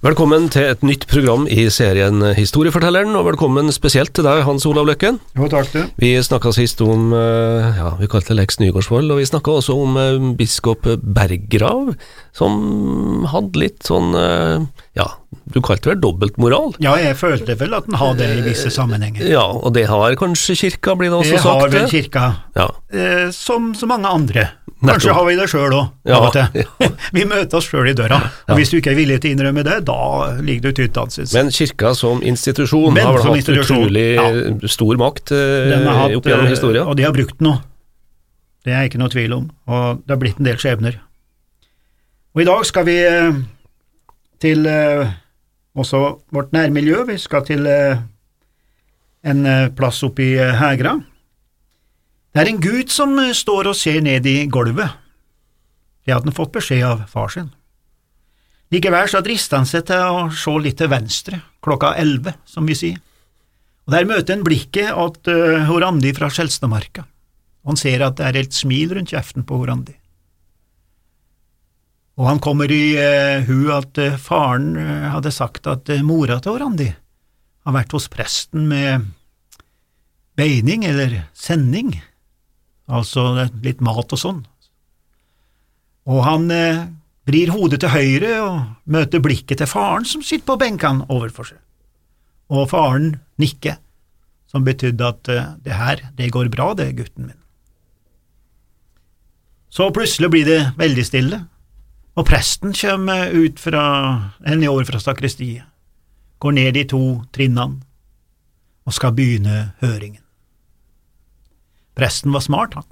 Velkommen til et nytt program i serien Historiefortelleren, og velkommen spesielt til deg, Hans Olav Løkken. Jo, takk du. Vi snakka sist om eh, ja, vi kalte det Lex Nygaardsvold, og vi snakka også om eh, biskop Berggrav, som hadde litt sånn eh, ja, du kalte det vel dobbeltmoral? Ja, jeg følte vel at den har det i visse sammenhenger. Ja, og det har kanskje kirka, blir det også det sagt? har vel kirka, Ja. som så mange andre. Kanskje har vi det sjøl òg, Ja, ja. vi møter oss sjøl i døra, og hvis du ikke er villig til å innrømme det, da ligger du tynt jeg. Men kirka som institusjon Men har vel hatt utrolig ja. stor makt eh, hatt, opp gjennom eh, historien. Og de har brukt den nå. Det er ikke noe tvil om, og det har blitt en del skjebner. Og i dag skal vi eh, til eh, også vårt nærmiljø. Vi skal til eh, en eh, plass oppe i Hægra. Det er en gud som eh, står og ser ned i gulvet. Det hadde han fått beskjed av far sin. Likevel så drister han seg til å se litt til venstre, klokka elleve, som vi sier. Og Der møter han blikket at uh, Horandi fra Skjelstadmarka. Han ser at det er et smil rundt kjeften på Horandi. Og han kommer i uh, hu at uh, faren uh, hadde sagt at eh, mora til Horandi har vært hos presten med beining eller sending, altså litt mat og sånn. Og han eh, vrir hodet til høyre og møter blikket til faren som sitter på benkene overfor seg. Og faren nikker, som betydde at eh, det her, det går bra det, gutten min. Så plutselig blir det veldig stille, og presten kommer ut fra, en år fra sakristiet, går ned de to trinnene og skal begynne høringen. Presten var smart, han.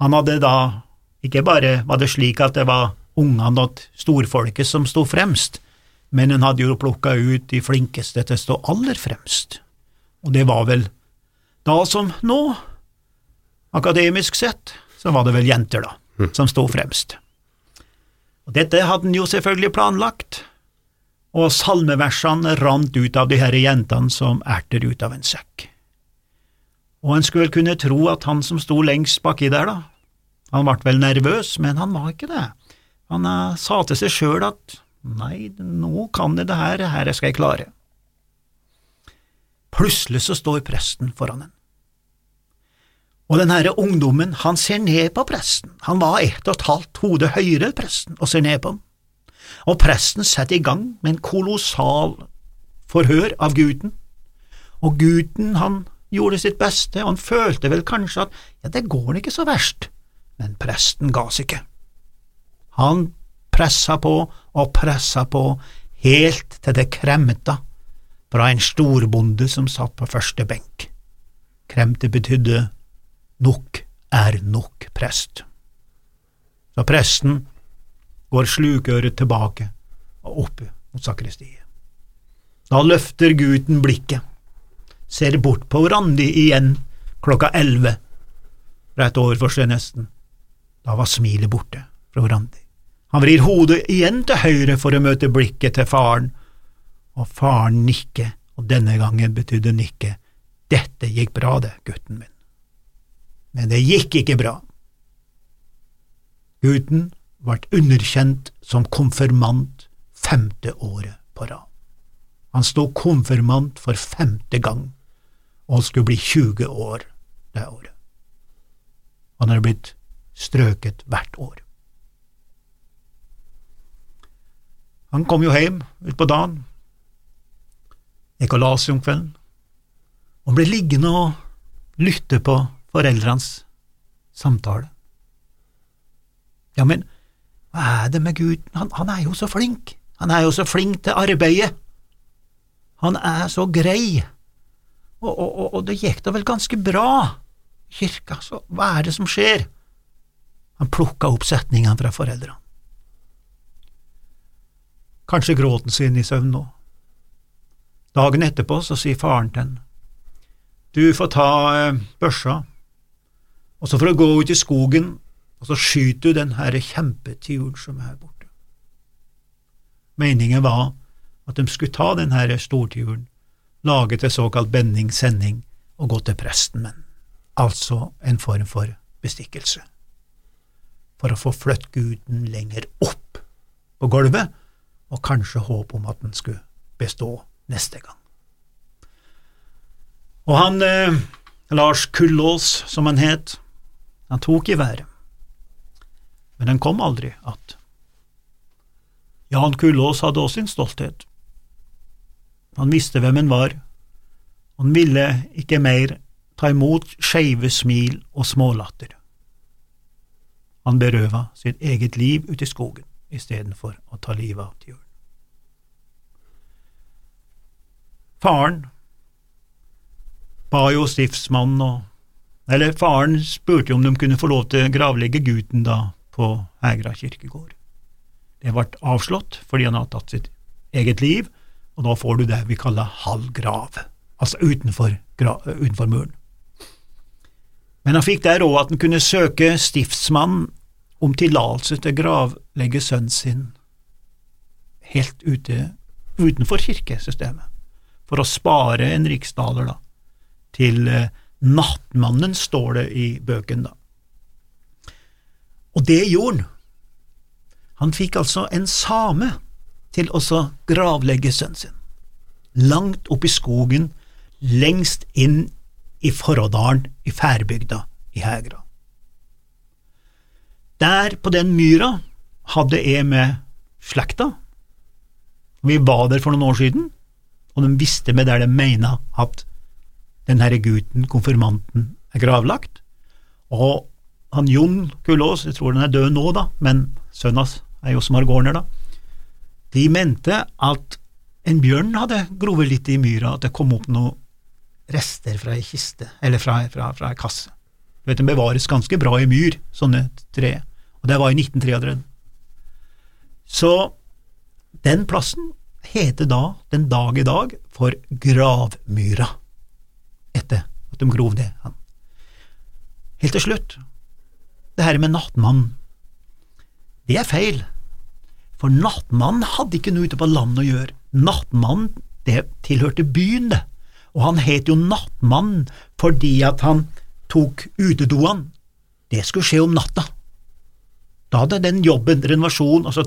Han hadde da ikke bare var det slik at det var ungene og storfolket som sto fremst, men han hadde jo plukka ut de flinkeste til å stå aller fremst, og det var vel da som nå, akademisk sett, så var det vel jenter, da, som sto fremst. Og Dette hadde han jo selvfølgelig planlagt, og salmeversene rant ut av de her jentene som erter ut av en sekk. Og en skulle vel kunne tro at han som sto lengst baki der, da, han ble vel nervøs, men han var ikke det. Han eh, sa til seg sjøl at nei, nå kan jeg det her, her skal jeg klare. Plutselig så står presten foran en. Og den herre ungdommen, han ser ned på presten, han var ett og et halvt hode høyere enn presten og ser ned på ham. Og presten setter i gang med en kolossal forhør av gutten, og gutten han gjorde sitt beste, og han følte vel kanskje at ja, det går ikke så verst, men presten ga seg ikke. Han pressa på og pressa på helt til det kremta fra en storbonde som satt på første benk. Kremte betydde nok er nok, prest. Så presten går slukøret tilbake og opp mot sakristiet. Da løfter gutten blikket, ser bort på Randi igjen klokka elleve, rett overfor seg nesten. Da var smilet borte fra Randi. Han vrir hodet igjen til høyre for å møte blikket til faren, og faren nikker, og denne gangen betydde nikket dette gikk bra det, gutten min. Men det gikk ikke bra. Gutten ble underkjent som konfirmant femte året på rad. Han sto konfirmant for femte gang, og skulle bli 20 år det året. Han er blitt strøket hvert år. Han kom jo hjem utpå dagen, gikk og la seg om kvelden, og ble liggende og lytte på foreldrenes samtale. Ja, men hva er det med gutten, han, han er jo så flink, han er jo så flink til arbeidet, han er så grei, og, og, og, det gikk da vel ganske bra i kirka, så hva er det som skjer? Han plukka opp setningene fra foreldrene. Kanskje gråten sin i søvn nå. Dagen etterpå så sier faren til han, du får ta eh, børsa, og så får du gå ut i skogen, og så skyter du den her kjempetiuren som er her borte. meningen var at de skulle ta den her storturen, lage til såkalt benningssending og gå til presten, men altså en form for bestikkelse. For å få flytt guden lenger opp på gulvet, og kanskje håp om at den skulle bestå neste gang. Og han eh, Lars Kullås, som han het, han tok i været, men han kom aldri att. Jan Kullås hadde også sin stolthet. Han visste hvem han var, han ville ikke mer ta imot skeive smil og smålatter. Han berøva sitt eget liv ute i skogen istedenfor å ta livet av Bjørn. Faren ba jo stiftsmannen og Eller faren spurte om de kunne få lov til å gravlegge gutten da på Hegra kirkegård. Det ble avslått fordi han hadde tatt sitt eget liv, og da får du det vi kaller halv grav, altså utenfor, utenfor muren. Men han fikk der òg at han kunne søke stiftsmannen om tillatelse til å gravlegge sønnen sin helt ute, utenfor kirkesystemet, for å spare en riksdaler da, til eh, nattmannen, står det i bøken da. Og det gjorde han. Han fikk altså en same til å gravlegge sønnen sin, langt oppe i skogen, lengst inn i Forrådalen i Færbygda i Hegra. Der, på den myra, hadde jeg med slekta. Vi var der for noen år siden, og de visste med der de mena at den herre gutten, konfirmanten, er gravlagt. Og han Jon Kullås, jeg tror den er død nå, da, men sønnen hans er jo som har gården da, de mente at en bjørn hadde grovet litt i myra, at det kom opp noen rester fra ei kiste, eller fra, fra, ei kasse. Du vet, Den bevares ganske bra i myr, sånne tre, og det var i 1933. Så den plassen heter da, den dag i dag, for Gravmyra, etter at de grov det. Helt til slutt, det her med nattmannen. Det er feil. For nattmannen hadde ikke noe ute på landet å gjøre. Nattmannen, det tilhørte byen, det, og han het jo Nattmannen fordi at han tok utedoene. Det skulle skje om natta. Da hadde den jobben, renovasjon, altså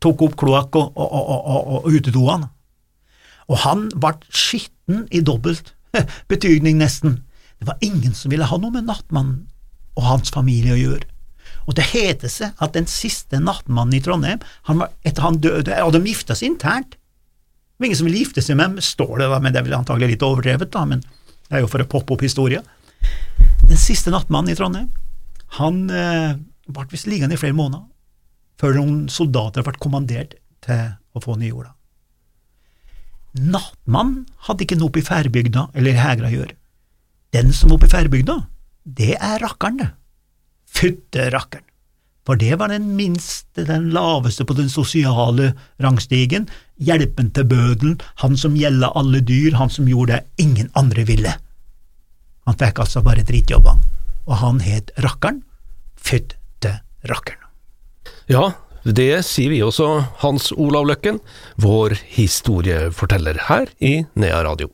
tok opp kloakk og, og, og, og utedoene. Og han ble skitten i dobbelt betydning, nesten. Det var ingen som ville ha noe med nattmannen og hans familie å gjøre. Og det heter seg at den siste nattmannen i Trondheim, han var, etter han døde, og de gifta seg internt Det var ingen som ville gifte seg med dem, står det, da, men det er vel antagelig litt overdrevet, da, men det er jo for å poppe opp historien. Den siste nattmannen i Trondheim, han eh, ble visst liggende i flere måneder før noen soldater ble kommandert til å få ny jorda. Nattmannen hadde ikke noe oppe i Færbygda eller Hegra å gjøre. Den som var oppe i Færbygda, det er rakkeren, det. Fytte rakkeren! For det var den minste, den laveste på den sosiale rangstigen, hjelpen til bødelen, han som gjelda alle dyr, han som gjorde det ingen andre ville. Han fikk altså bare drittjobbene, og han het Rakkeren, fytte rakkeren. Ja, det sier vi også, Hans Olav Løkken, vår historieforteller her i Nea Radio.